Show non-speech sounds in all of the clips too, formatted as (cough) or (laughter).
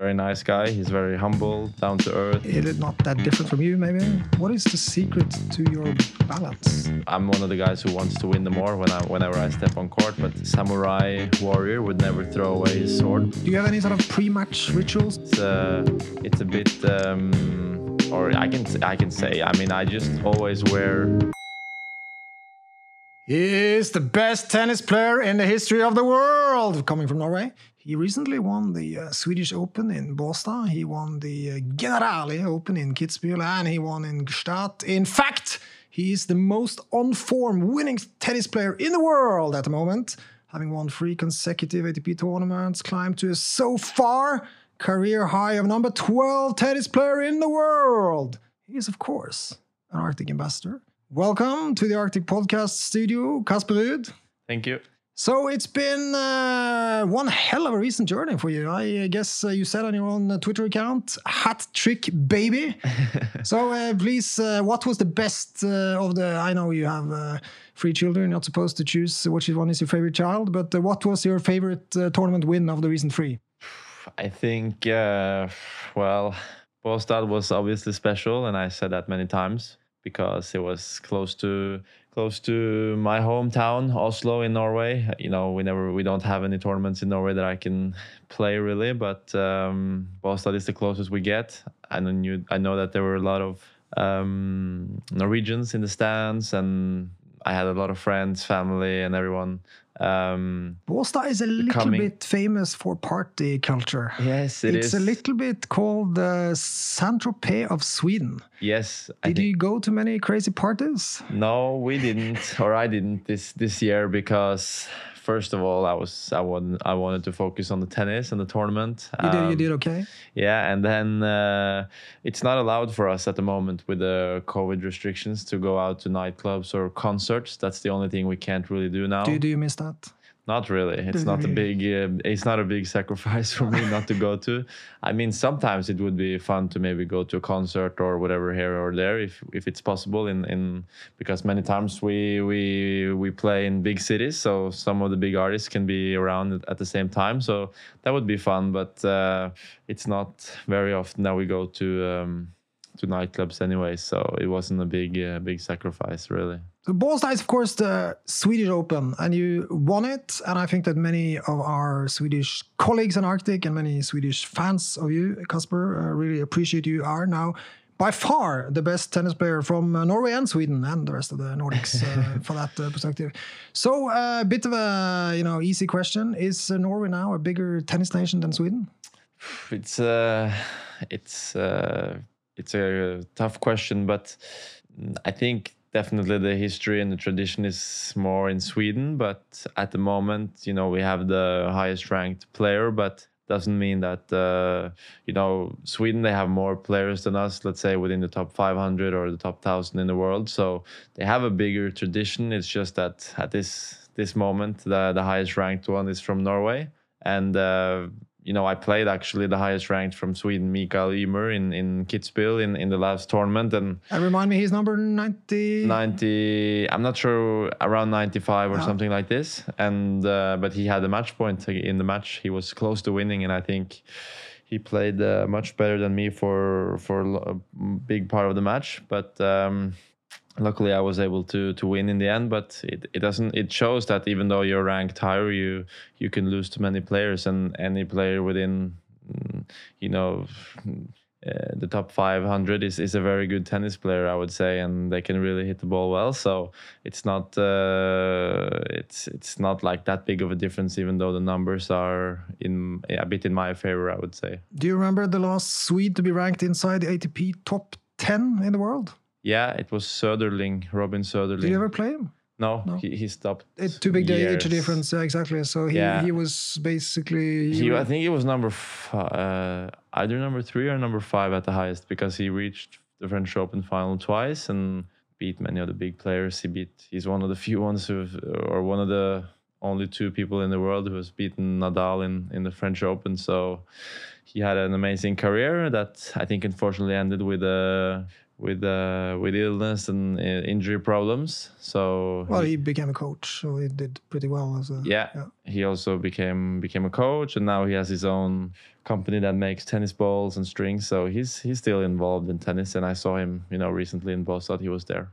Very nice guy. He's very humble, down to earth. Is it not that different from you, maybe? What is the secret to your balance? I'm one of the guys who wants to win the more when I, whenever I step on court, but samurai warrior would never throw away his sword. Do you have any sort of pre-match rituals? It's, uh, it's a bit, um, or I can I can say, I mean, I just always wear is the best tennis player in the history of the world, coming from Norway. He recently won the uh, Swedish Open in Båstad. He won the uh, Generali Open in Kitzbühel, and he won in Gstaad. In fact, he is the most on-form winning tennis player in the world at the moment, having won three consecutive ATP tournaments, climbed to a so far career high of number 12 tennis player in the world. He is, of course, an Arctic ambassador. Welcome to the Arctic Podcast Studio, Casper Ruud. Thank you. So it's been uh, one hell of a recent journey for you. I guess uh, you said on your own uh, Twitter account, "hat trick baby." (laughs) so uh, please, uh, what was the best uh, of the? I know you have three children. You're not supposed to choose which one is your favorite child, but what was your favorite tournament win of the recent three? I think, well, Båstad was obviously special, and I said that many times because it was close to close to my hometown, Oslo in Norway. You know, we never we don't have any tournaments in Norway that I can play really, but um, Båstad is the closest we get. I knew I know that there were a lot of um, Norwegians in the stands, and I had a lot of friends, family, and everyone um, Båstad is a little coming. bit famous for party culture. Yes, it it's is. a little bit called the Saint Tropez of Sweden. Yes. Did you go to many crazy parties? No, we didn't, or I didn't this this year because first of all, I was I wanted I wanted to focus on the tennis and the tournament. You did. Um, you did okay. Yeah, and then uh, it's not allowed for us at the moment with the COVID restrictions to go out to nightclubs or concerts. That's the only thing we can't really do now. Do, do you miss that? Not really. It's not a big. Uh, it's not a big sacrifice for me not to go to. I mean, sometimes it would be fun to maybe go to a concert or whatever here or there, if if it's possible. In in because many times we we we play in big cities, so some of the big artists can be around at the same time. So that would be fun, but uh, it's not very often that we go to. Um, to nightclubs anyway, so it wasn't a big uh, big sacrifice really. So Båstad is of course the Swedish Open, and you won it. And I think that many of our Swedish colleagues in Arctic and many Swedish fans of you, Casper, uh, really appreciate you. Are now by far the best tennis player from uh, Norway and Sweden and the rest of the Nordics uh, (laughs) for that uh, perspective. So a uh, bit of a you know easy question: Is uh, Norway now a bigger tennis nation than Sweden? It's uh, it's it's a tough question, but I think definitely the history and the tradition is more in Sweden. But at the moment, you know, we have the highest ranked player, but doesn't mean that uh, you know Sweden they have more players than us. Let's say within the top 500 or the top 1000 in the world, so they have a bigger tradition. It's just that at this this moment, the the highest ranked one is from Norway, and uh, you know, I played actually the highest ranked from Sweden, Mikael Ymer, in, in Kitzbühel in, in the last tournament. And, and remind me, he's number 90? 90, I'm not sure, around 95 or something like this. And uh, But he had a match point in the match. He was close to winning, and I think he played uh, much better than me for, for a big part of the match. But. Um, luckily I was able to to win in the end. But it, it doesn't. It shows that even though you're ranked higher, you you can lose to many players, and any player within, mm, you know. Uh, the top 500 is, is a very good tennis player, I would say, and they can really hit the ball well. So it's not uh, it's it's not like that big of a difference, even though the numbers are in a bit in my favor, I would say. Do you remember the last Swede to be ranked inside the ATP top 10 in the world? Yeah, it was Söderling, Robin Söderling. Did you ever play him? No, no. He, he stopped. It's too big years. age difference, yeah, exactly. So he, yeah. he was basically. He, I think he was number f- uh, either number three or number five at the highest because he reached the French Open final twice and beat many of the big players. He beat. He's one of the few ones who, or one of the only two people in the world who has beaten Nadal in in the French Open. So he had an amazing career that I think unfortunately ended with a with uh, with illness and uh, injury problems. So well, he, he, became a coach, so he did pretty well as a yeah, yeah. He also became became a coach, and now he has his own company that makes tennis balls and strings. So he's he's still involved in tennis, and I saw him, you know, recently in Båstad. He was there.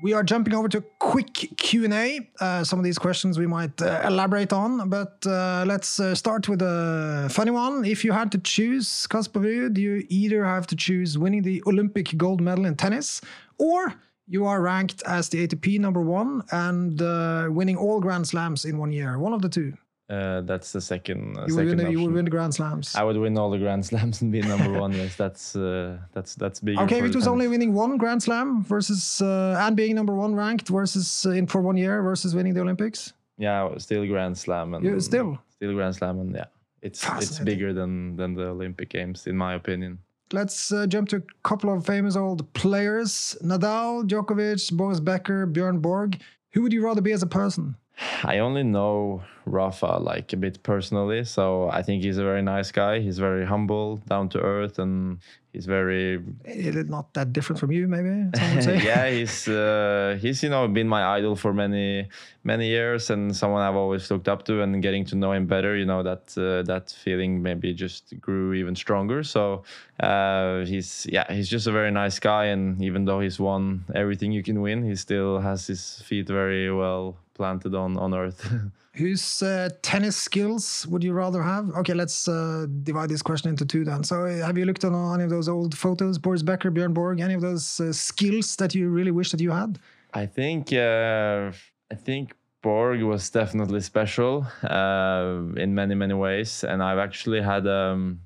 We are jumping over to a quick Q&A. Uh, some of these questions we might uh, elaborate on, but uh, let's uh, start with a funny one. If you had to choose, Ruud, you either have to choose winning the Olympic gold medal in tennis or you are ranked as the ATP number one and uh, winning all Grand Slams in one year. One of the two. Uh, that's the second. Uh, You would, second win the, you would win the Grand Slams. I would win all the Grand Slams and be number one. Yes, that's uh, that's that's big. Okay, it was only winning one Grand Slam versus uh, and being number one ranked versus uh, in for one year versus winning the Olympics. Yeah, still Grand Slam and Yeah, still. still Grand Slam and yeah, it's it's bigger than than the Olympic Games in my opinion. Let's uh, jump to a couple of famous old players: Nadal, Djokovic, Boris Becker, Björn Borg. Who would you rather be as a person? (sighs) I only know Rafa like a bit personally, so I think he's a very nice guy. He's very humble, down to earth, and he's very Not that different from you, maybe. (laughs) Yeah, he's uh, he's you know been my idol for many many years and someone I've always looked up to. And getting to know him better, you know that uh, that feeling maybe just grew even stronger. So uh, he's yeah, he's just a very nice guy. And even though he's won everything you can win, he still has his feet very well planted on on earth. (laughs) Whose uh, tennis skills would you rather have? Okay, let's uh, divide this question into two then. So, uh, have you looked on any of those old photos, Boris Becker, Björn Borg, any of those uh, skills that you really wish that you had? I think uh, I think Borg was definitely special uh, in many many ways, and I've actually had um,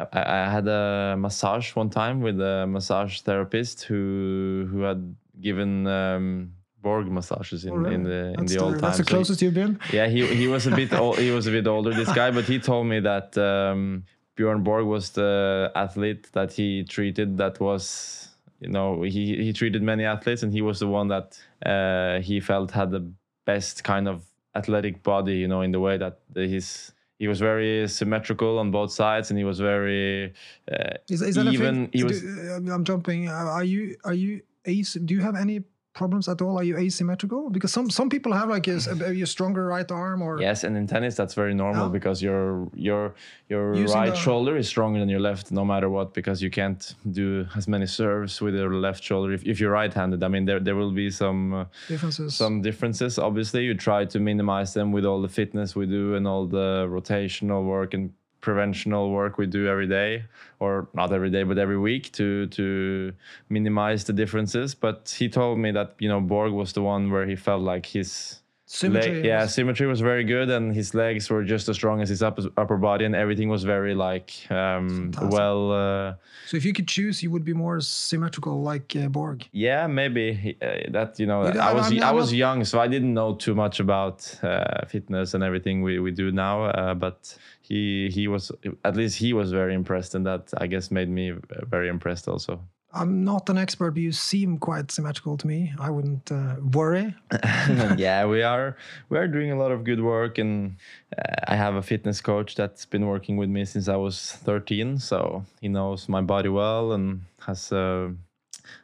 I, I had a massage one time with a massage therapist who who had given um, Borg massages in, Oh, really? in the in That's the old That's times. the So he- closest you've been. yeah, he he was a bit (laughs) old, he was a bit older this guy, but he told me that um, Bjorn Borg was the athlete that he treated that was you know he he treated many athletes and he was the one that uh, he felt had the best kind of athletic body you know in the way that his he was very symmetrical on both sides and he was very uh, Is, is that a even thing? he was Do- uh, I'm jumping. Uh, Are you are you ace? Do you have any problems at all? Are you asymmetrical? Because some some people have like a, a- a stronger right arm or Yes, and in tennis that's very normal because your your your Using right the- shoulder is stronger than your left, no matter what, because you can't do as many serves with your left shoulder if, if you're right-handed. I mean, there there will be some uh, differences. some differences. Obviously, you try to minimize them with all the fitness we do and all the rotational work and preventional work we do every day or not every day but every week to to minimize the differences. But he told me that you know borg was the one where he felt like his Symmetry, leg, yeah symmetry was very good and his legs were just as strong as his upper, upper body and everything was very like um well uh, So if you could choose, you would be more symmetrical, like uh, Borg. yeah maybe uh, that you know You i was I'm- i I'm was not- young so i didn't know too much about uh, fitness and everything we, we do now uh, but he he was at least he was very impressed and that i guess made me uh, very impressed also I'm not an expert, but you seem quite symmetrical to me. I wouldn't uh, worry. (laughs) yeah, we are we are doing a lot of good work, and uh, I have a fitness coach that's been working with me since I was 13. So he knows my body well and has uh,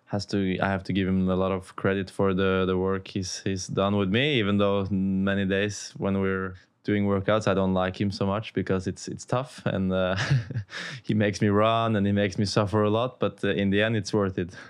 has to. I have to give him a lot of credit for the the work he's he's done with me. Even though many days when we're doing workouts, I don't like him so much because it's it's tough and uh, (laughs) he makes me run and he makes me suffer a lot. But uh, in the end, it's worth it. (laughs)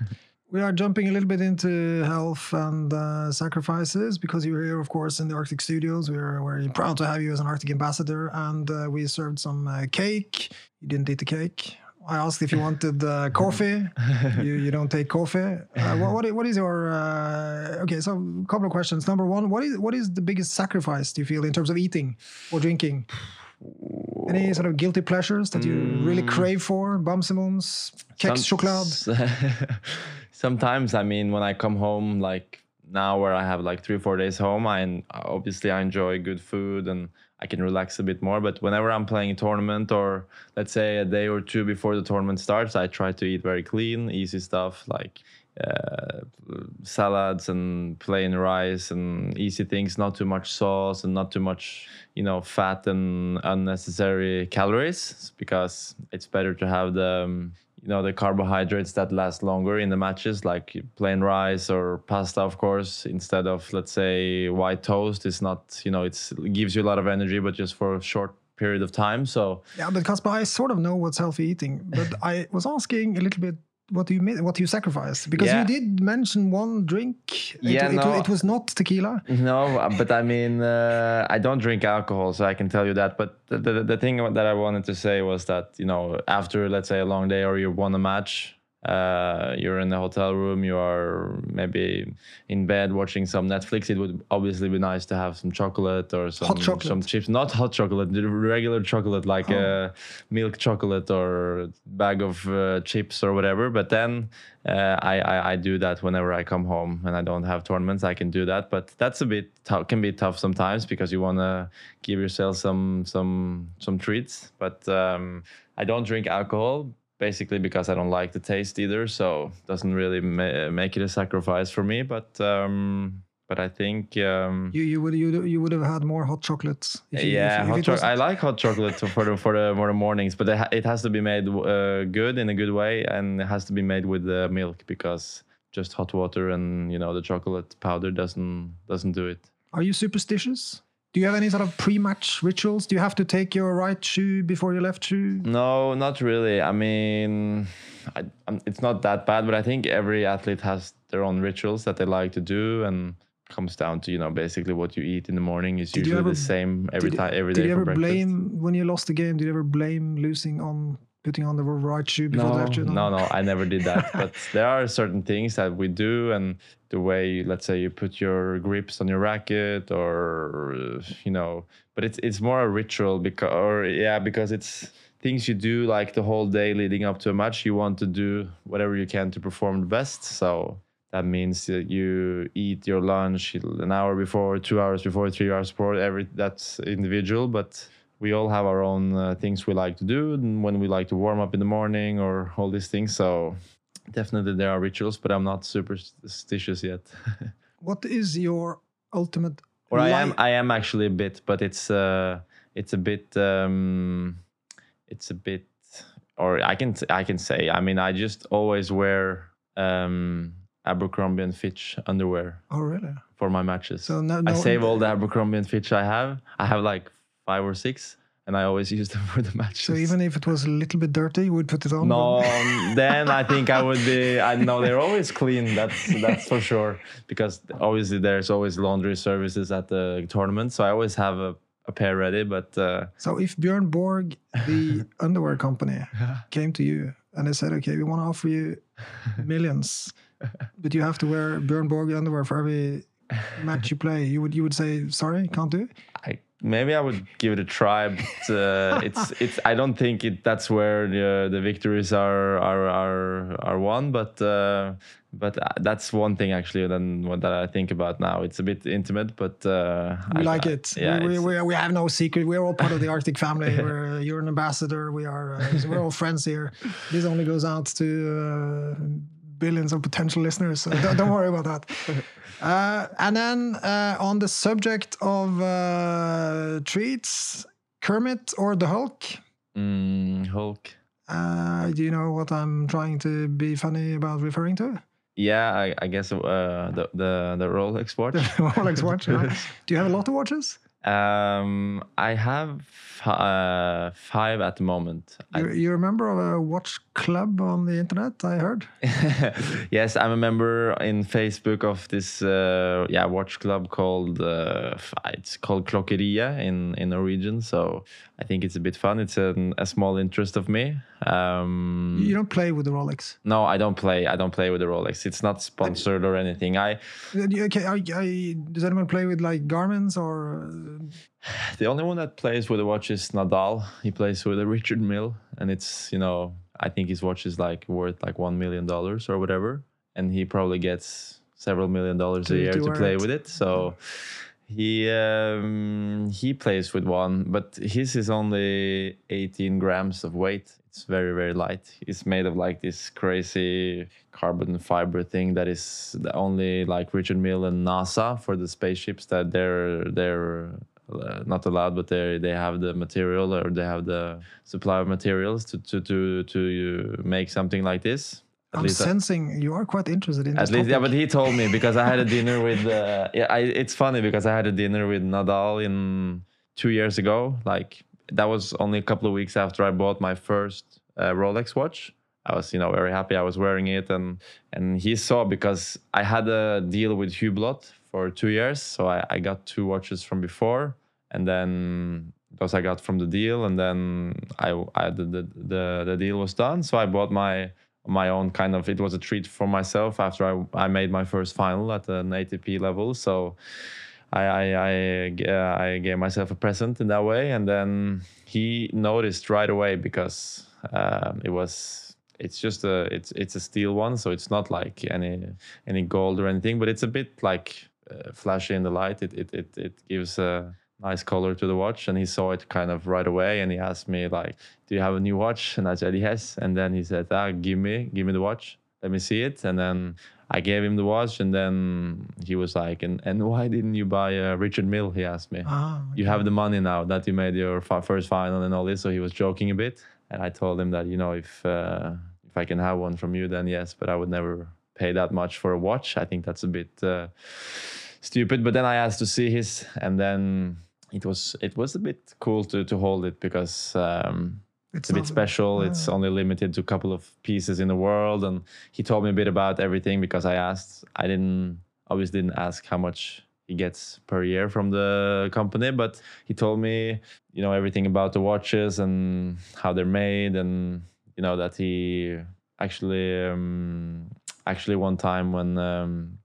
We are jumping a little bit into health and uh, sacrifices because you're here, of course, in the Arctic Studios. We're very proud to have you as an Arctic ambassador, and uh, we served some uh, cake. You didn't eat the cake. I asked if you wanted uh, (laughs) coffee. (laughs) you, you don't take coffee. Uh, what, what, what is your uh, okay? So, a couple of questions. Number one, what is what is the biggest sacrifice do you feel in terms of eating or drinking? Any sort of guilty pleasures that you really crave for? Kex, Some- chocolate. (laughs) Sometimes, I mean, when I come home, like now where I have like three, four days home, I obviously I enjoy good food and I can relax a bit more. But whenever I'm playing a tournament or let's say a day or two before the tournament starts, I try to eat very clean, easy stuff like uh, salads and plain rice and easy things, not too much sauce and not too much, you know, fat and unnecessary calories because it's better to have the um, you know the carbohydrates that last longer in the matches, like plain rice or pasta, of course, instead of let's say white toast. It's not you know it's it gives you a lot of energy, but just for a short period of time. So Yeah, but Casper, I sort of know what's healthy eating, but (laughs) I was asking a little bit what do you mi- what do you sacrifice because Yeah. you did mention one drink. It- Yeah, it, it was not tequila. No, but I mean, uh, I don't drink alcohol, so I can tell you that. But the, the, the thing that I wanted to say was that, you know, after, let's say, a long day or you won a match, uh, you're in the hotel room, you are maybe in bed watching some Netflix. It would obviously be nice to have some chocolate or some, chocolate. some chips. Not hot chocolate, regular chocolate, like Oh. uh, milk chocolate or bag of uh, chips or whatever. But then uh, I, I I do that whenever I come home and I don't have tournaments. I can do that, but that's a bit tough. Can be tough sometimes because you want to give yourself some some some treats. But um, I don't drink alcohol basically because I don't like the taste either. So doesn't really ma- make it a sacrifice for me. But um, but I think. Um, You you would you, you would have had more hot chocolates. if you- yeah, if, if hot it choc- I like hot chocolate for the for the, for the mornings, but it, ha- it has to be made uh, good in a good way, and it has to be made with uh, milk because just hot water and you know the chocolate powder doesn't doesn't do it. Are you superstitious? Do you have any sort of pre-match rituals? Do you have to take your right shoe before your left shoe? No, not really. I mean, I, it's not that bad, but I think every athlete has their own rituals that they like to do, and comes down to you know basically what you eat in the morning is Did usually ever- the same every Did- time every day Did you ever breakfast. blame when you lost the game? Did you ever blame losing on putting on the right shoe before the no, left shoe? no, no, I never did that. (laughs) but there are certain things that we do, and the way, let's say, you put your grips on your racket, or you know, but it's it's more a ritual because, or yeah, because it's things you do like the whole day leading up to a match. You want to do whatever you can to perform the best. So that means that you eat your lunch an hour before, two hours before, three hours before. Every that's individual, but we all have our own uh, things we like to do and when we like to warm up in the morning or all these things. So definitely there are rituals, but I'm not superstitious yet. (laughs) What is your ultimate? or I am I am actually a bit, but it's uh it's a bit um it's a bit or I can I can say I mean I just always wear um Abercrombie and Fitch underwear Oh, really? for my matches. So no, no I save (laughs) all the Abercrombie and Fitch I have. I have like five or six, and I always (laughs) use them for the matches. So even if it was a little bit dirty, you would put it on. no, then (laughs) I think I would be. I know they're always clean. That's that's for sure. Because obviously there's always laundry services at the tournament, so I always have a, a pair ready. But uh, So if Björn Borg, the (laughs) underwear company, came to you and they said, "Okay, we want to offer you millions, but you have to wear Björn Borg underwear for every match you play," you would you would say, "Sorry, can't do it." Maybe I would give it a try. But uh, (laughs) it's it's. I don't think it. That's where the the victories are are are are won. But uh, but uh, that's one thing actually. Then what that I think about now. It's a bit intimate, but uh, We I- like it. Yeah, we, we, we have no secret. We're all part of the Arctic family. (laughs) We're, you're an ambassador. We are. Uh, we're all friends here. This only goes out to uh, billions of potential listeners. So don't, don't worry about that. (laughs) Uh, and then uh, on the subject of uh, treats, Kermit or the Hulk. Mm, Hulk. Uh, do you know what I'm trying to be funny about referring to? Yeah, I, I guess uh, the the the Rolex watch. (laughs) Rolex watch. yeah. (laughs) Do you have a lot of watches? Um, I have uh, five at the moment. You, you're a member of a watch club on the internet, I heard. (laughs) yes, I'm a member in Facebook of this uh, yeah watch club called uh, it's called Klokkeria in in Norwegian. So I think it's a bit fun. It's an, a small interest of me. Um, You don't play with the Rolex. no, I don't play. I don't play with the Rolex. It's not sponsored or anything. I Uh, Okay, I, I, does anyone play with like Garmin's or? uh, (sighs) the only one that plays with a watch is Nadal. He plays with a Richard Mille, and it's you know I think his watch is like worth like one million dollars or whatever, and he probably gets several million dollars a year to play it. with it. So he um, he plays with one, but his is only 18 grams of weight. It's very very light. It's made of like this crazy carbon fiber thing that is the only like Richard Mille and NASA for the spaceships that they're they're uh, not allowed, but they they have the material or they have the supply of materials to to to to make something like this. At I'm least sensing you are quite interested in. At least, topic. yeah. But he told me because I had a (laughs) dinner with. Uh, yeah, I, it's funny because I had a dinner with Nadal in two years ago. Like that was only a couple of weeks after I bought my first uh, Rolex watch. I was, you know, very happy. I was wearing it, and and he saw because I had a deal with Hublot for two years, so I, I got two watches from before, and then those I got from the deal, and then I, I the, the the the deal was done, so I bought my my own kind of it was a treat for myself after I, I made my first final at an ATP level. So I I, I, uh, I gave myself a present in that way. And then he noticed right away because um, it was it's just a it's it's a steel one. So it's not like any any gold or anything but it's a bit like uh, flashy in the light. It it it, it gives a nice color to the watch and he saw it kind of right away and he asked me like do you have a new watch? And i said yes. And then he said ah give me give me the watch. Let me see it. And then i gave him the watch and then he was like and, and why didn't you buy a richard mille? he asked me. Ah, okay. you have the money now that you made your first final and all this so he was joking a bit. And i told him that you know if uh, if i can have one from you then yes but i would never pay that much for a watch. I think that's a bit uh, stupid but then i asked to see his and then it was it was a bit cool to to hold it because um, it's, it's a bit special. Yeah. It's only limited to a couple of pieces in the world, and he told me a bit about everything because I asked. I didn't obviously didn't ask how much he gets per year from the company, but he told me you know everything about the watches and how they're made, and you know that he actually um, actually one time when um,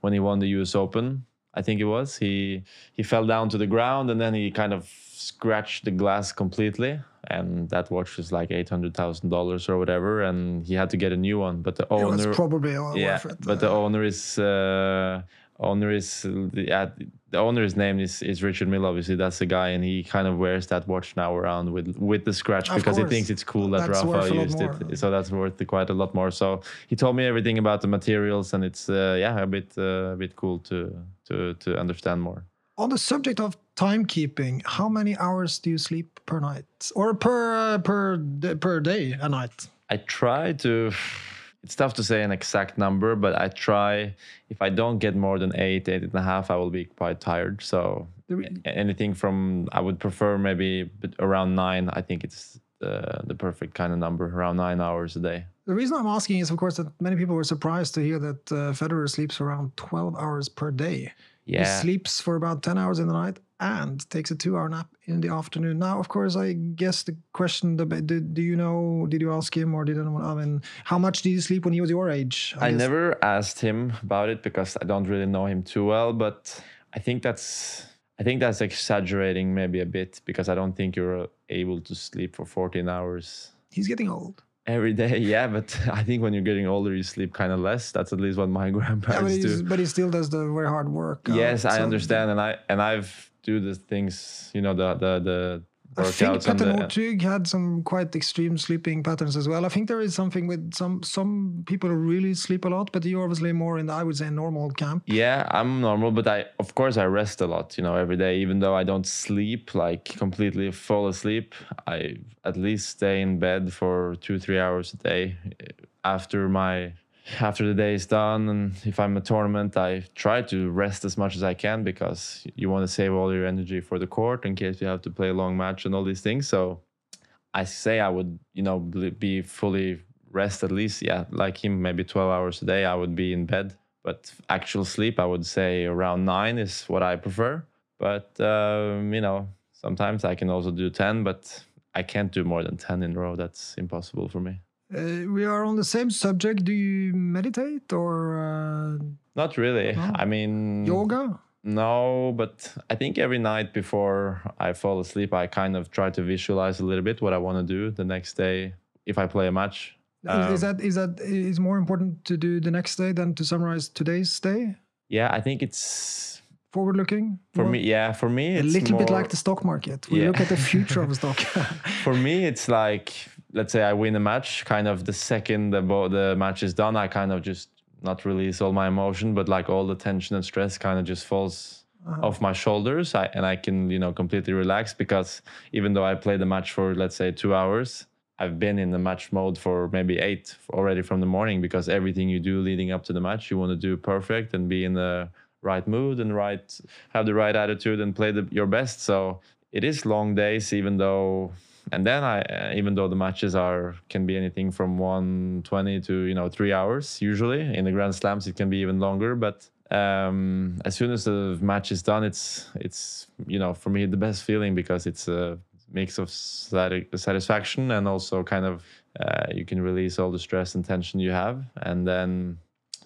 when he won the U.S. Open I think it was. He he fell down to the ground and then he kind of scratched the glass completely. And that watch was like eight hundred thousand dollars or whatever, and he had to get a new one. But the owner it was probably yeah, worth it. But the owner is uh, owner is yeah, the owner's name is, is Richard Mille. Obviously, that's the guy, and he kind of wears that watch now around with with the scratch of because course. he thinks it's cool that that's Rafa used it. So that's worth quite a lot more. So he told me everything about the materials, and it's uh, yeah a bit uh, a bit cool to to to understand more. On the subject of timekeeping, how many hours do you sleep per night or per uh, per per day a night? I try to it's tough to say an exact number, but I try. If I don't get more than eight, eight and a half, I will be quite tired. So anything from I would prefer maybe around nine. I think it's the the perfect kind of number, around nine hours a day. The reason I'm asking is, of course, that many people were surprised to hear that uh, Federer sleeps around 12 hours per day. Yeah. He sleeps for about 10 hours in the night and takes a two hour nap in the afternoon. Now, of course, I guess the question did, do you know, did you ask him or did anyone, I mean, how much did you sleep when he was your age? I, I never asked him about it because I don't really know him too well, but I think that's. I think that's exaggerating maybe a bit because I don't think you're able to sleep for 14 hours. He's getting old every day. (laughs) Yeah but (laughs) i think when you're getting older you sleep kind of less. That's at least what my (laughs) grandparents yeah, but do. but he still does the very hard work uh, yes i understand and i and i've do the things you know the the the I think Petter uh, Northug had some quite extreme sleeping patterns as well. I think there is something with some some people really sleep a lot, but you're obviously more in the I would say normal camp. Yeah, I'm normal, but I of course I rest a lot, you know, every day. Even though I don't sleep like completely fall asleep, I at least stay in bed for two three hours a day eh, after my after the day is done and if i'm a tournament i try to rest as much as i can because you want to save all your energy for the court in case you have to play a long match and all these things. So i say i would you know be fully rest at least yeah like him maybe 12 hours a day i would be in bed. But actual sleep i would say around 9 is what i prefer. But um, you know sometimes i can also do 10 but i can't do more than 10 in a row. That's impossible for me uh, we are on the same subject. Do you meditate or? Uh, Not really. No? I mean, yoga. No, but I think every night before I fall asleep, I kind of try to visualize a little bit what I want to do the next day if I play a match. Um, is, that is that is more important to do the next day than to summarize today's day? Yeah, I think it's forward looking. For me, yeah, for me, a little more, bit like the stock market. We yeah. look at the future of a (laughs) stock. for me, it's like let's say I win a match, kind of the second the bo- the match is done, I kind of just not release all my emotion, but like all the tension and stress kind of just falls uh-huh. off my shoulders. I, and i can you know completely relax because even though i play the match for let's say two hours i've been in the match mode for maybe eight already from the morning because everything you do leading up to the match you want to do perfect and be in the right mood and right have the right attitude and play the, your best. So it is long days even though and then I, uh, even though the matches are can be anything from 120 to you know three hours usually in the Grand Slams, it can be even longer. But um, as soon as the match is done, it's it's you know for me the best feeling because it's a mix of satisfaction and also kind of uh, you can release all the stress and tension you have, and then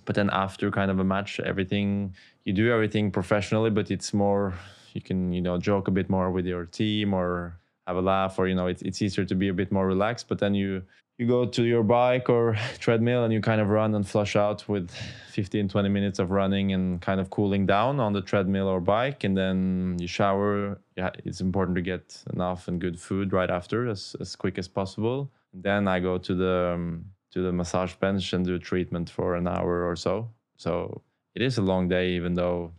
but then after kind of a match, everything you do everything professionally, but it's more you can you know joke a bit more with your team or have a laugh or you know it's, it's easier to be a bit more relaxed but then you you go to your bike or (laughs) treadmill and you kind of run and flush out with 15 20 minutes of running and kind of cooling down on the treadmill or bike. And then you shower. Yeah it's important to get enough and good food right after as, as quick as possible. Then i go to the um, to the massage bench and do treatment for an hour or so. So it is a long day even though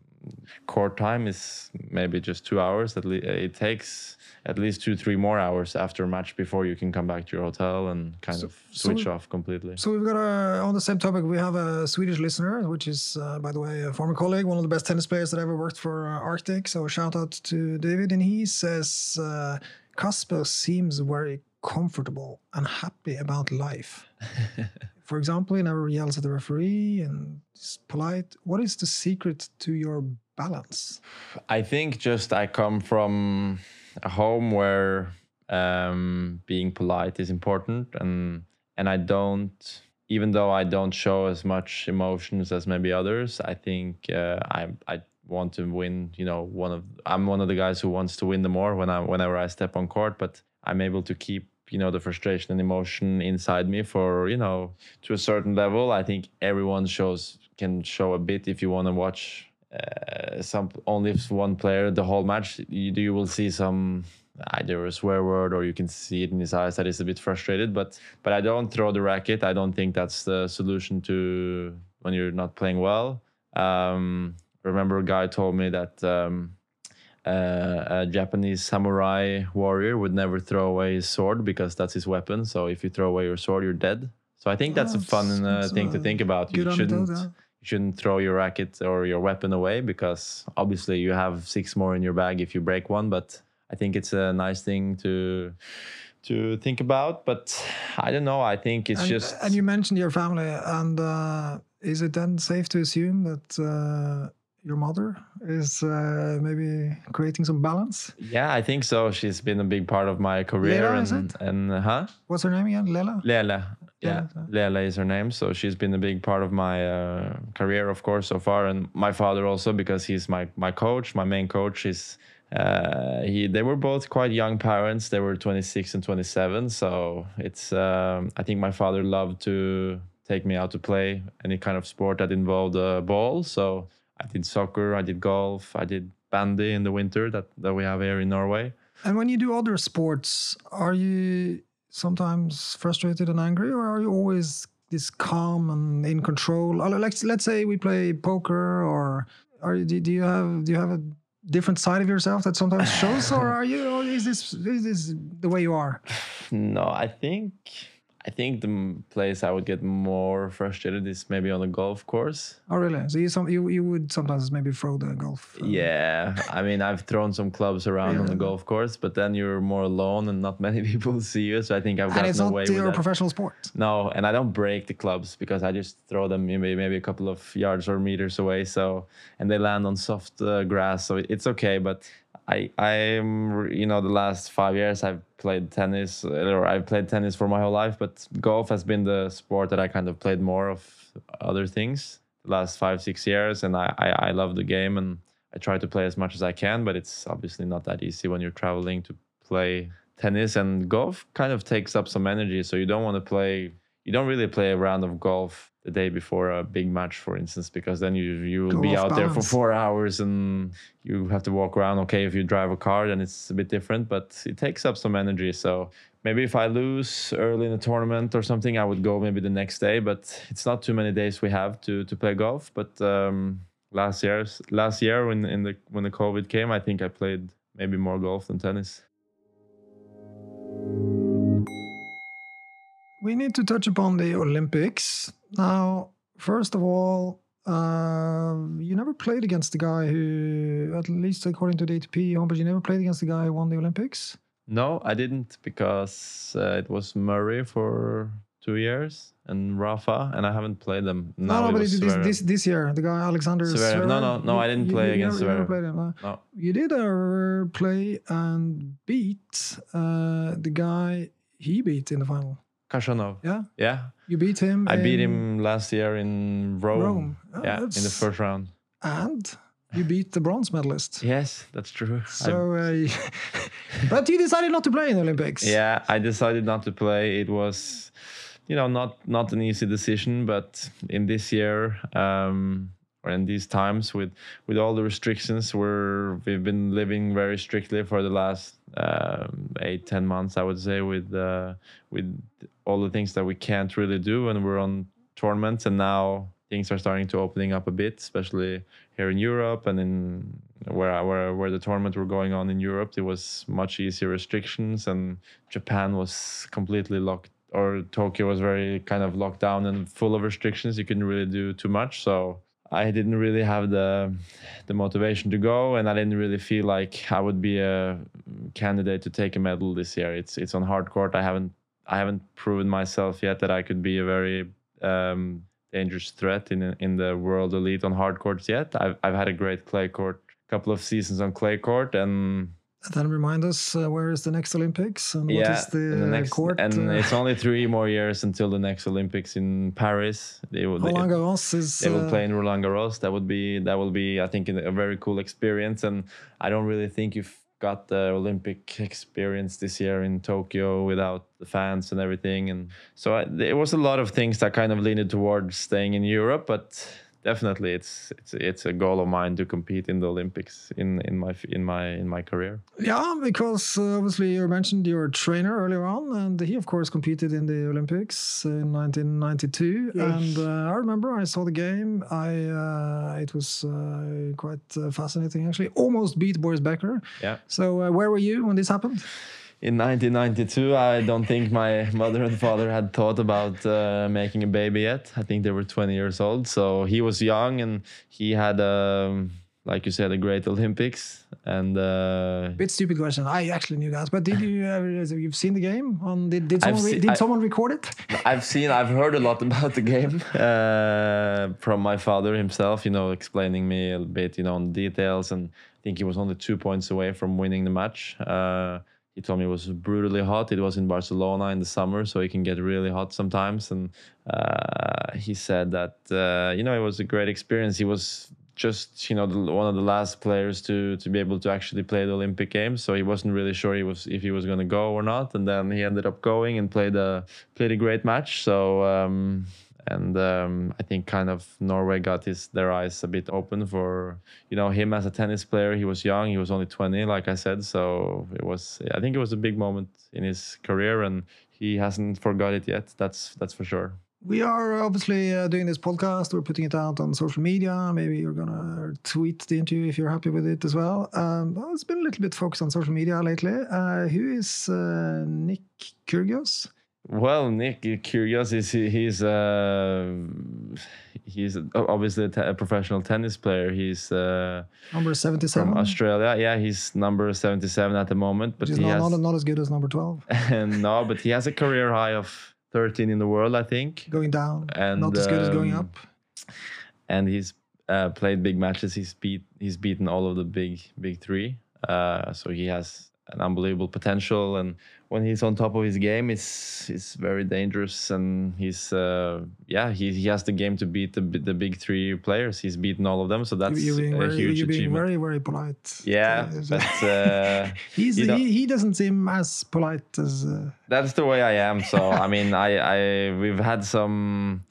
court time is maybe just two hours at least it takes at least two three more hours after a match before you can come back to your hotel and kind So- of so switch we- off completely So we've got a, on the same topic, we have a Swedish listener, which is, uh, by the way, a former colleague, one of the best tennis players that ever worked for uh, Arctic. So shout out to David. And he says, uh, Casper seems very comfortable and happy about life. (laughs) for example, he never yells at the referee and is polite. What is the secret to your balance? I think just I come from a home where um, being polite is important, and and I don't, even though I don't show as much emotions as maybe others. I think uh, I I want to win. You know, one of I'm one of the guys who wants to win the more when I whenever I step on court, but I'm able to keep you know the frustration and emotion inside me for you know to a certain level. I think everyone shows can show a bit if you want to watch uh, some only if one player the whole match you, you will see some either a swear word or you can see it in his eyes that he's a bit frustrated. But but i don't throw the racket. I don't think that's the solution to when you're not playing well. Um remember a guy told me that um uh, a Japanese samurai warrior would never throw away his sword because that's his weapon. So if you throw away your sword, you're dead. So I think that's a fun uh, thing to think about. You shouldn't you shouldn't throw your racket or your weapon away because obviously you have six more in your bag if you break one but i think it's a nice thing to to think about but i don't know i think it's and, just and you mentioned your family, and uh, is it then safe to assume that uh, your mother is uh, maybe creating some balance? yeah i think so she's been a big part of my career Lera, and is it? and huh What's her name again? Lela? Lele. Yeah, Lele is her name. So she's been a big part of my uh, career, of course, so far, and my father also because he's my my coach, my main coach. Is uh, he? They were both quite young parents. They were 26 and 27. So it's. Um, I think my father loved to take me out to play any kind of sport that involved a ball. So I did soccer, I did golf, I did bandy in the winter that that we have here in Norway. And when you do other sports, are you sometimes frustrated and angry, or are you always this calm and in control? Like, let's say we play poker, or are you, do do you have do you have a different side of yourself that sometimes shows, or (laughs) are you, or is this is this the way you are? No, I think I think the place I would get more frustrated is maybe on a golf course. Oh, really? So you some you, you would sometimes maybe throw the golf. uh, Yeah, I mean I've thrown some clubs around on the golf course, but then you're more alone and not (laughs) many people see you. So I think I've gotten away with got and it's no not way with your that. professional sport. No, and I don't break the clubs because I just throw them maybe maybe a couple of yards or meters away. So and they land on soft uh, grass, so it's okay. But I I'm you know the last five years I've played tennis or I've played tennis for my whole life, but golf has been the sport that I kind of played more of other things the last five six years, and I I, I love the game and I try to play as much as I can, but it's obviously not that easy when you're traveling to play tennis. And golf kind of takes up some energy so you don't want to play you don't really play a round of golf the day before a big match for instance because then you you will Go be out there for 4 hours and you have to walk around okay if you drive a car then it's a bit different but it takes up some energy. So maybe if I lose early in the tournament or something I would go maybe the next day but it's not too many days we have to to play golf. But um last year's last year when in the when the COVID came, I think I played maybe more golf than tennis. We need to touch upon the Olympics now. First of all, uh, you never played against the guy who, at least according to the ATP homepage, you never played against the guy who won the Olympics. No, I didn't because uh, it was Murray for two years and Rafa, and I haven't played them. No, no, but this, this this year, the guy Alexander Zverev. No, no, no, I didn't you- play you against never, you Zverev. played him? No. You did uh, play and beat uh, the guy he beat in the final. Khachanov. Yeah, Yeah, you beat him. I beat him last year in Rome. Rome. Oh, yeah, in the first round. and you beat the bronze medalist. Yes, that's true. So, uh, (laughs) but you decided not to play in the Olympics. yeah, I decided not to play. It was, you know, not not an easy decision, but in this year, um, or in these times, with with all the restrictions, we're we've been living very strictly for the last um, eight ten months, I would say, with uh, with all the things that we can't really do when we're on tournaments, and now things are starting to opening up a bit, especially here in Europe and in where where where the tournament were going on in Europe. There was much easier restrictions, and Japan was completely locked, or Tokyo was very kind of locked down and full of restrictions. You couldn't really do too much, so. I didn't really have the the motivation to go, and I didn't really feel like I would be a candidate to take a medal this year. It's it's on hard court. I haven't I haven't proven myself yet that I could be a very um, dangerous threat in in the world elite on hard courts yet. I've I've had a great clay court, couple of seasons on clay court, and And then remind us uh, where is the next Olympics and what yeah, is the, the next court? and uh, it's only three more years until the next Olympics in Paris. They will they, Roland Garros is. they will uh, play in Roland Garros. That would be that will be I think a very cool experience, and I don't really think you've got the Olympic experience this year in Tokyo without the fans and everything. And so I, there was a lot of things that kind of leaned towards staying in Europe, but definitely it's it's it's a goal of mine to compete in the Olympics in in my in my in my career. Yeah, because uh, obviously you mentioned your trainer earlier on, and he of course competed in the Olympics in 1992. Yes. And uh, I remember I saw the game. I uh, it was uh, quite uh, fascinating actually. Almost beat Boris Becker. Yeah. So uh, where were you when this happened? In 1992, I don't think my mother and father had thought about uh, making a baby yet. I think they were 20 years old, so he was young and he had, um, like you said, a great Olympics. And uh, Bit stupid question. I actually knew that, but did you ever? You've seen the game? On did did someone re- did I- someone record it? I've seen, I've heard a lot about the game (laughs) uh, from my father himself. You know, explaining me a bit, you know, on the details. And I think he was only two points away from winning the match. Uh, he told me it was brutally hot. It was in Barcelona in the summer, so it can get really hot sometimes. And uh, he said that uh, you know it was a great experience. He was just you know the, one of the last players to to be able to actually play the Olympic Games, so he wasn't really sure he was if he was going to go or not. And then he ended up going and played a played a great match. So. Um, and um, I think kind of Norway got his their eyes a bit open for you know him as a tennis player. He was young, he was only 20, like I said. So it was I think it was a big moment in his career, and he hasn't forgot it yet. That's that's for sure. We are obviously uh, doing this podcast. We're putting it out on social media. Maybe you're gonna tweet the interview if you're happy with it as well. Um, well, it's been a little bit focused on social media lately. Uh, who is uh, Nick Kyrgios? Well, Nick Kyrgios is he- he's uh, he's obviously a, a professional tennis player. He's uh, Number seventy-seven. from Australia. Yeah, he's number 77 at the moment, but is he not, has not, not as good as number twelve. and (laughs) no, but he has a career high of 13 in the world, I think. Going down, And, not as good as going um, up. And he's uh, played big matches. He's beat he's beaten all of the big big three. Uh, so he has an unbelievable potential. And when he's on top of his game, it's it's very dangerous. And he's uh, yeah he, he has the game to beat the the big three players. He's beaten all of them. So that's you're being, a very, huge you're being achievement. very, very polite. yeah, Uh, but uh, (laughs) he's you know- he, he doesn't seem as polite as. Uh, that's the way I am. So I mean, I, I we've had some,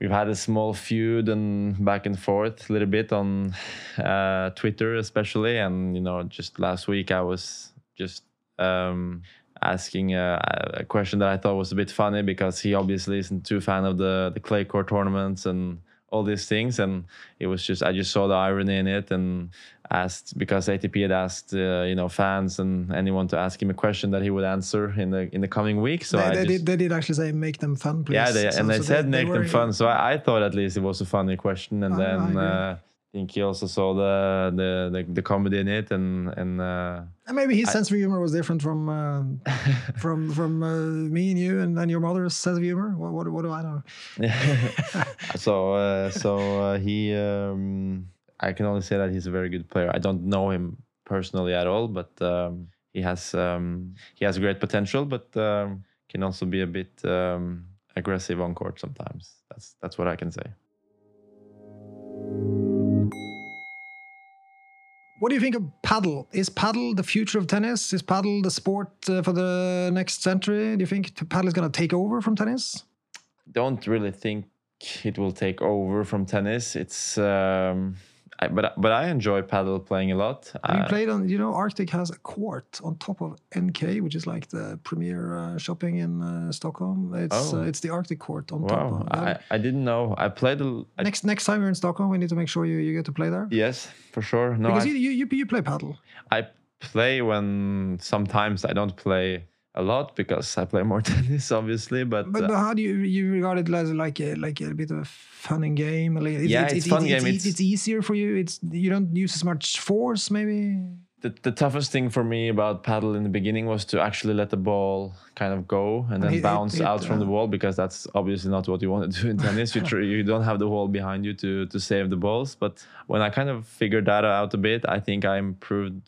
we've had a small feud and back and forth a little bit on uh, Twitter, especially. And you know, just last week I was just um, asking a, a question that I thought was a bit funny because he obviously isn't too fan of the the clay court tournaments and all these things, and it was just I just saw the irony in it and asked because ATP had asked uh, you know fans and anyone to ask him a question that he would answer in the in the coming week. So they, I they just, did, they did actually say make them fun, please. yeah, they, So- and they so said make were- them fun. So I, I thought at least it was a funny question, and I- I then agree. uh, I think he also saw the the the, the comedy in it, and and uh, And maybe his sense of humor was different from uh, (laughs) from from uh, me and you and, and your mother's sense of humor. What, what, what do I know? (laughs) so uh, so uh, he um, I can only say that he's a very good player. I don't know him personally at all, but um, he has um, he has great potential, but um, can also be a bit um, aggressive on court sometimes. That's that's what I can say. What do you think of paddle? Is paddle the future of tennis? Is paddle the sport uh, for the next century? Do you think paddle is going to take over from tennis? don't really think it will take over from tennis. It's um, I, but but I enjoy paddle playing a lot. Have you Uh, played on? You know, Arctic has a court on top of NK, which is like the premier uh, shopping in uh, Stockholm. It's Oh. uh, it's the Arctic court on top. wow, Of. I, I didn't know. I played. A, I, next next time you're in Stockholm, we need to make sure you, you get to play there. yes, for sure. No, because I, you you you play paddle. I play when sometimes I don't play a lot because I play more (laughs) tennis, obviously. But, But, uh, but how do you you regard it as like a, like a bit of a fun and game? Like, It's, Yeah, it's fun it's, game. It's, It's- easier for you. It's you don't use as much force, maybe. the, the toughest thing for me about paddle in the beginning was to actually let the ball kind of go and then bounce out from the uh, wall because that's obviously not what you want to do in tennis. You (laughs) tr- you don't have the wall behind you to to save the balls. But when I kind of figured that out a bit, I think I improved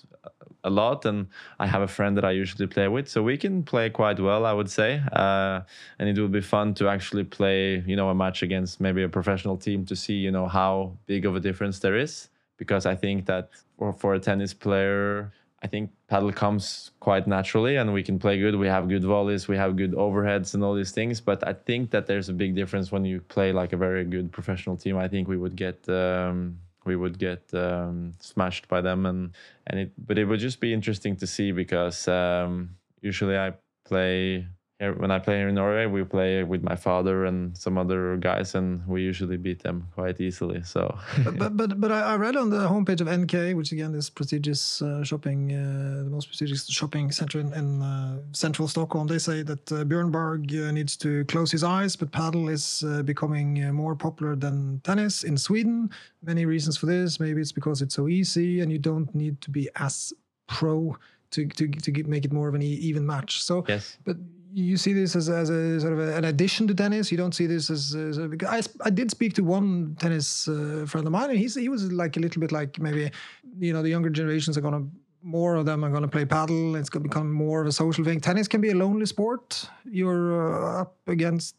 a lot, and I have a friend that I usually play with, so we can play quite well, I would say. Uh, and it will be fun to actually play, you know, a match against maybe a professional team to see, you know, how big of a difference there is because I think that for, for a tennis player, I think paddle comes quite naturally and we can play good. We have good volleys, we have good overheads and all these things. But I think that there's a big difference when you play like a very good professional team. I think we would get um, we would get um, smashed by them and and it but it would just be interesting to see because um, usually I play when I play here in Norway, we play with my father and some other guys, and we usually beat them quite easily. So but but but, I, I read on the homepage of NK, which again is prestigious uh, shopping, uh, the most prestigious shopping center in, in uh, central Stockholm. They say that uh, Björn Borg uh, needs to close his eyes, but paddle is uh, becoming uh, more popular than tennis in Sweden. Many reasons for this. Maybe it's because it's so easy, and you don't need to be as pro to to to make it more of an e- even match. So yes, but you see this as, as a sort of a, an addition to tennis. You don't see this as, as I, I did speak to one tennis uh, friend of mine, and he's, he was like a little bit like maybe you know the younger generations are gonna more of them are gonna play paddle. It's gonna become more of a social thing. Tennis can be a lonely sport. You're uh, up against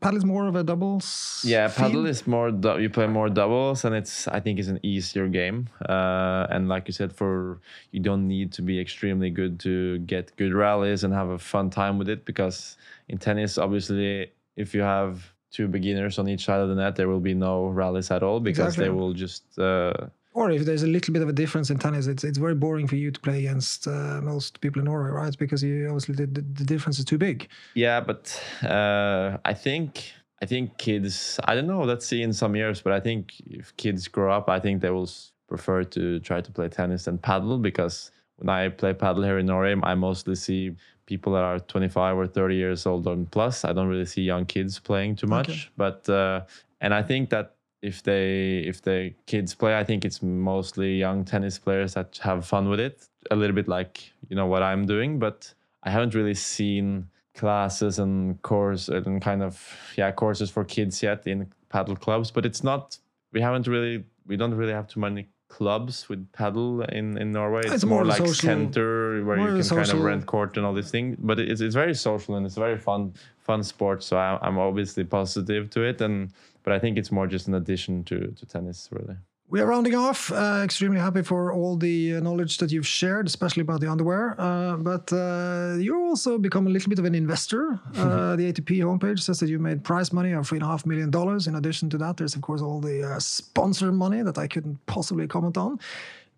paddle is more of a doubles. yeah. Paddle is more dou- you play more doubles, and it's I think it's an easier game. Uh, and like you said, for you don't need to be extremely good to get good rallies and have a fun time with it because in tennis, obviously, if you have two beginners on each side of the net, there will be no rallies at all because Exactly. they will just. Uh, Or if there's a little bit of a difference in tennis, it's it's very boring for you to play against uh, most people in Norway, right? Because you obviously the, the, the difference is too big. Yeah, but uh, I think I think kids. I don't know. Let's see in some years, but I think if kids grow up, I think they will prefer to try to play tennis than paddle because when I play paddle here in Norway, I mostly see people that are 25 or 30 years old and plus. I don't really see young kids playing too much, Okay. but uh, and I think that if they if the kids play, I think it's mostly young tennis players that have fun with it. A little bit like you know what I'm doing, but I haven't really seen classes and course and kind of yeah courses for kids yet in paddle clubs. But it's not. We haven't really. We don't really have too many clubs with paddle in in Norway. It's, It's more more, like social- center where you can kind of rent court and all these things. But it's it's very social and it's a very fun fun sport. So I, I'm obviously positive to it and. But I think it's more just an addition to, to tennis, really. We are rounding off. Uh, extremely happy for all the uh, knowledge that you've shared, especially about the underwear. Uh, but uh, you also become a little bit of an investor. Uh, (laughs) the ATP homepage says that you made prize money of three and a half million dollars. In addition to that, there's of course all the uh, sponsor money that I couldn't possibly comment on.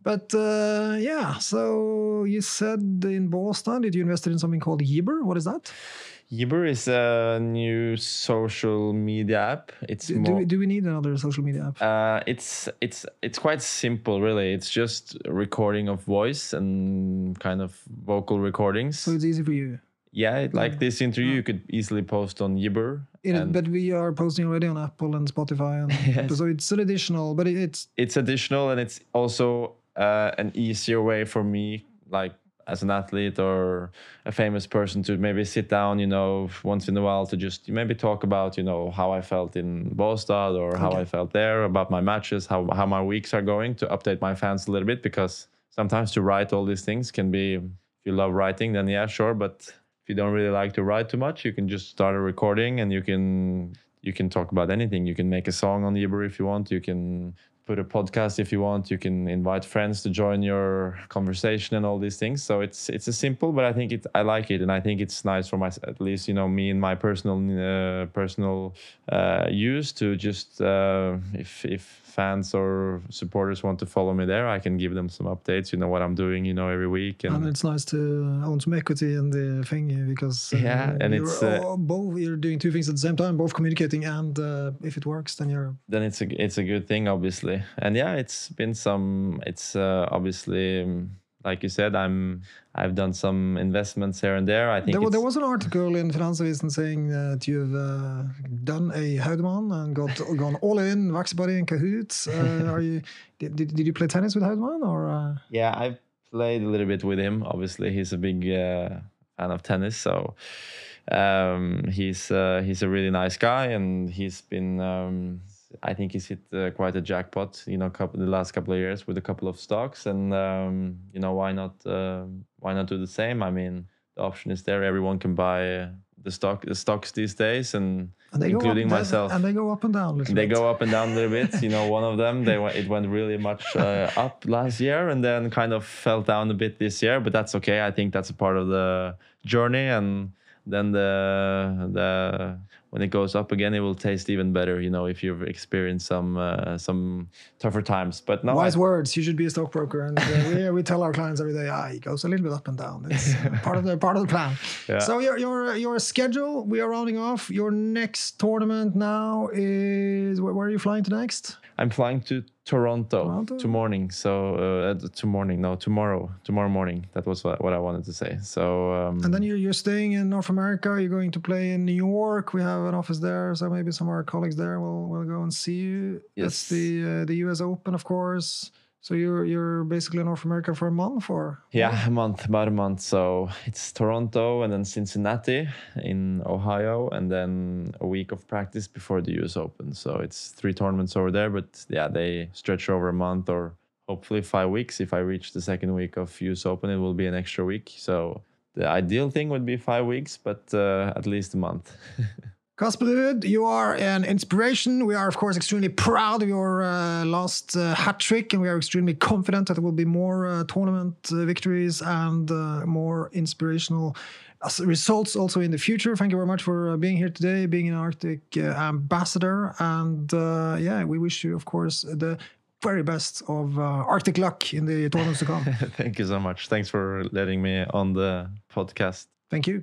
But uh, yeah, so you said in Boston, did you invested in something called Yibber? What is that? Yibber is a new social media app. It's Do, do, we, do we need another social media app? Uh, it's it's it's quite simple, really. It's just recording of voice and kind of vocal recordings. so it's easy for you. yeah, it- like this interview, you could easily post on Yibber. It, but we are posting already on Apple and Spotify, and (laughs) Yes. so it's an additional. But it, it's it's additional, and it's also uh, an easier way for me, like as an athlete or a famous person, to maybe sit down, you know, once in a while to just maybe talk about, you know, how I felt in Båstad or how I felt there, about my matches, how how my weeks are going, to update my fans a little bit because sometimes to write all these things can be if you love writing then yeah sure but if you don't really like to write too much you can just start a recording and you can you can talk about anything. You can make a song on Yibber if you want. You can put a podcast if you want. You can invite friends to join your conversation and all these things. So it's it's a simple but i think it i like it. And i think it's nice for my at least you know me and my personal uh, personal uh, use to just uh, if if fans or supporters want to follow me there i can give them some updates you know what i'm doing you know every week. And, and it's nice to own some equity in the thing because uh, Yeah, and it's, uh, both you're doing two things at the same time, both communicating and uh, if it works, then you're then it's a it's a good thing obviously and yeah it's been some it's uh, obviously um, like you said i'm i've done some investments here and there i think There, there was an article in Finansavisen saying that you've uh, done a Houdman and got gone all in, Vaccibody and Cahoots. Uh, (laughs) are you? Did, did, you play tennis with Houdman or? Uh, yeah i've played a little bit with him obviously he's a big uh, fan of tennis so um, he's uh, he's a really nice guy and he's been um, I think he's hit uh, quite a jackpot, you know, couple, the last couple of years with a couple of stocks, and um, you know why not? Uh, why not do the same? I mean, the option is there. Everyone can buy uh, the stock, the stocks these days, and, and including up, myself. and they go up and down. A little they bit. go up and down a little bit. You know, one of them, they went, it went really much uh, (laughs) up last year, and then kind of fell down a bit this year. But that's okay. I think that's a part of the journey, and then the the when it goes up again, it will taste even better. You know, if you've experienced some uh, some tougher times. But no, Wise I- words. You should be a stockbroker, and uh, we, we tell our clients every day. Ah, it goes a little bit up and down. It's (laughs) part of the part of the plan. Yeah. So your your your schedule. We are rounding off. Your next tournament now is where, where are you flying to next? I'm flying to Toronto, Toronto? to morning. So uh, to morning, no, tomorrow, tomorrow morning. That was what, what I wanted to say. So um, And then you're you're staying in North America. You're going to play in New York. We have an office there, so maybe some of our colleagues there will will go and see you. That's Yes. the uh, the U.S. Open, of course. So you're you're basically in North America for a month, or Yeah, a month, about a month. So it's Toronto and then Cincinnati in Ohio, and then a week of practice before the US Open. So it's three tournaments over there, but yeah, they stretch over a month or hopefully five weeks. If I reach the second week of US Open, it will be an extra week. So the ideal thing would be five weeks, but uh, at least a month. (laughs) Casper Ruud, you are an inspiration. We are, of course, extremely proud of your uh, last uh, hat trick, and we are extremely confident that there will be more uh, tournament uh, victories and uh, more inspirational uh, results also in the future. Thank you very much for uh, being here today, being an Arctic uh, ambassador, and uh, yeah, we wish you, of course, the very best of uh, Arctic luck in the tournaments to come. (laughs) Thank you so much. Thanks for letting me on the podcast. Thank you.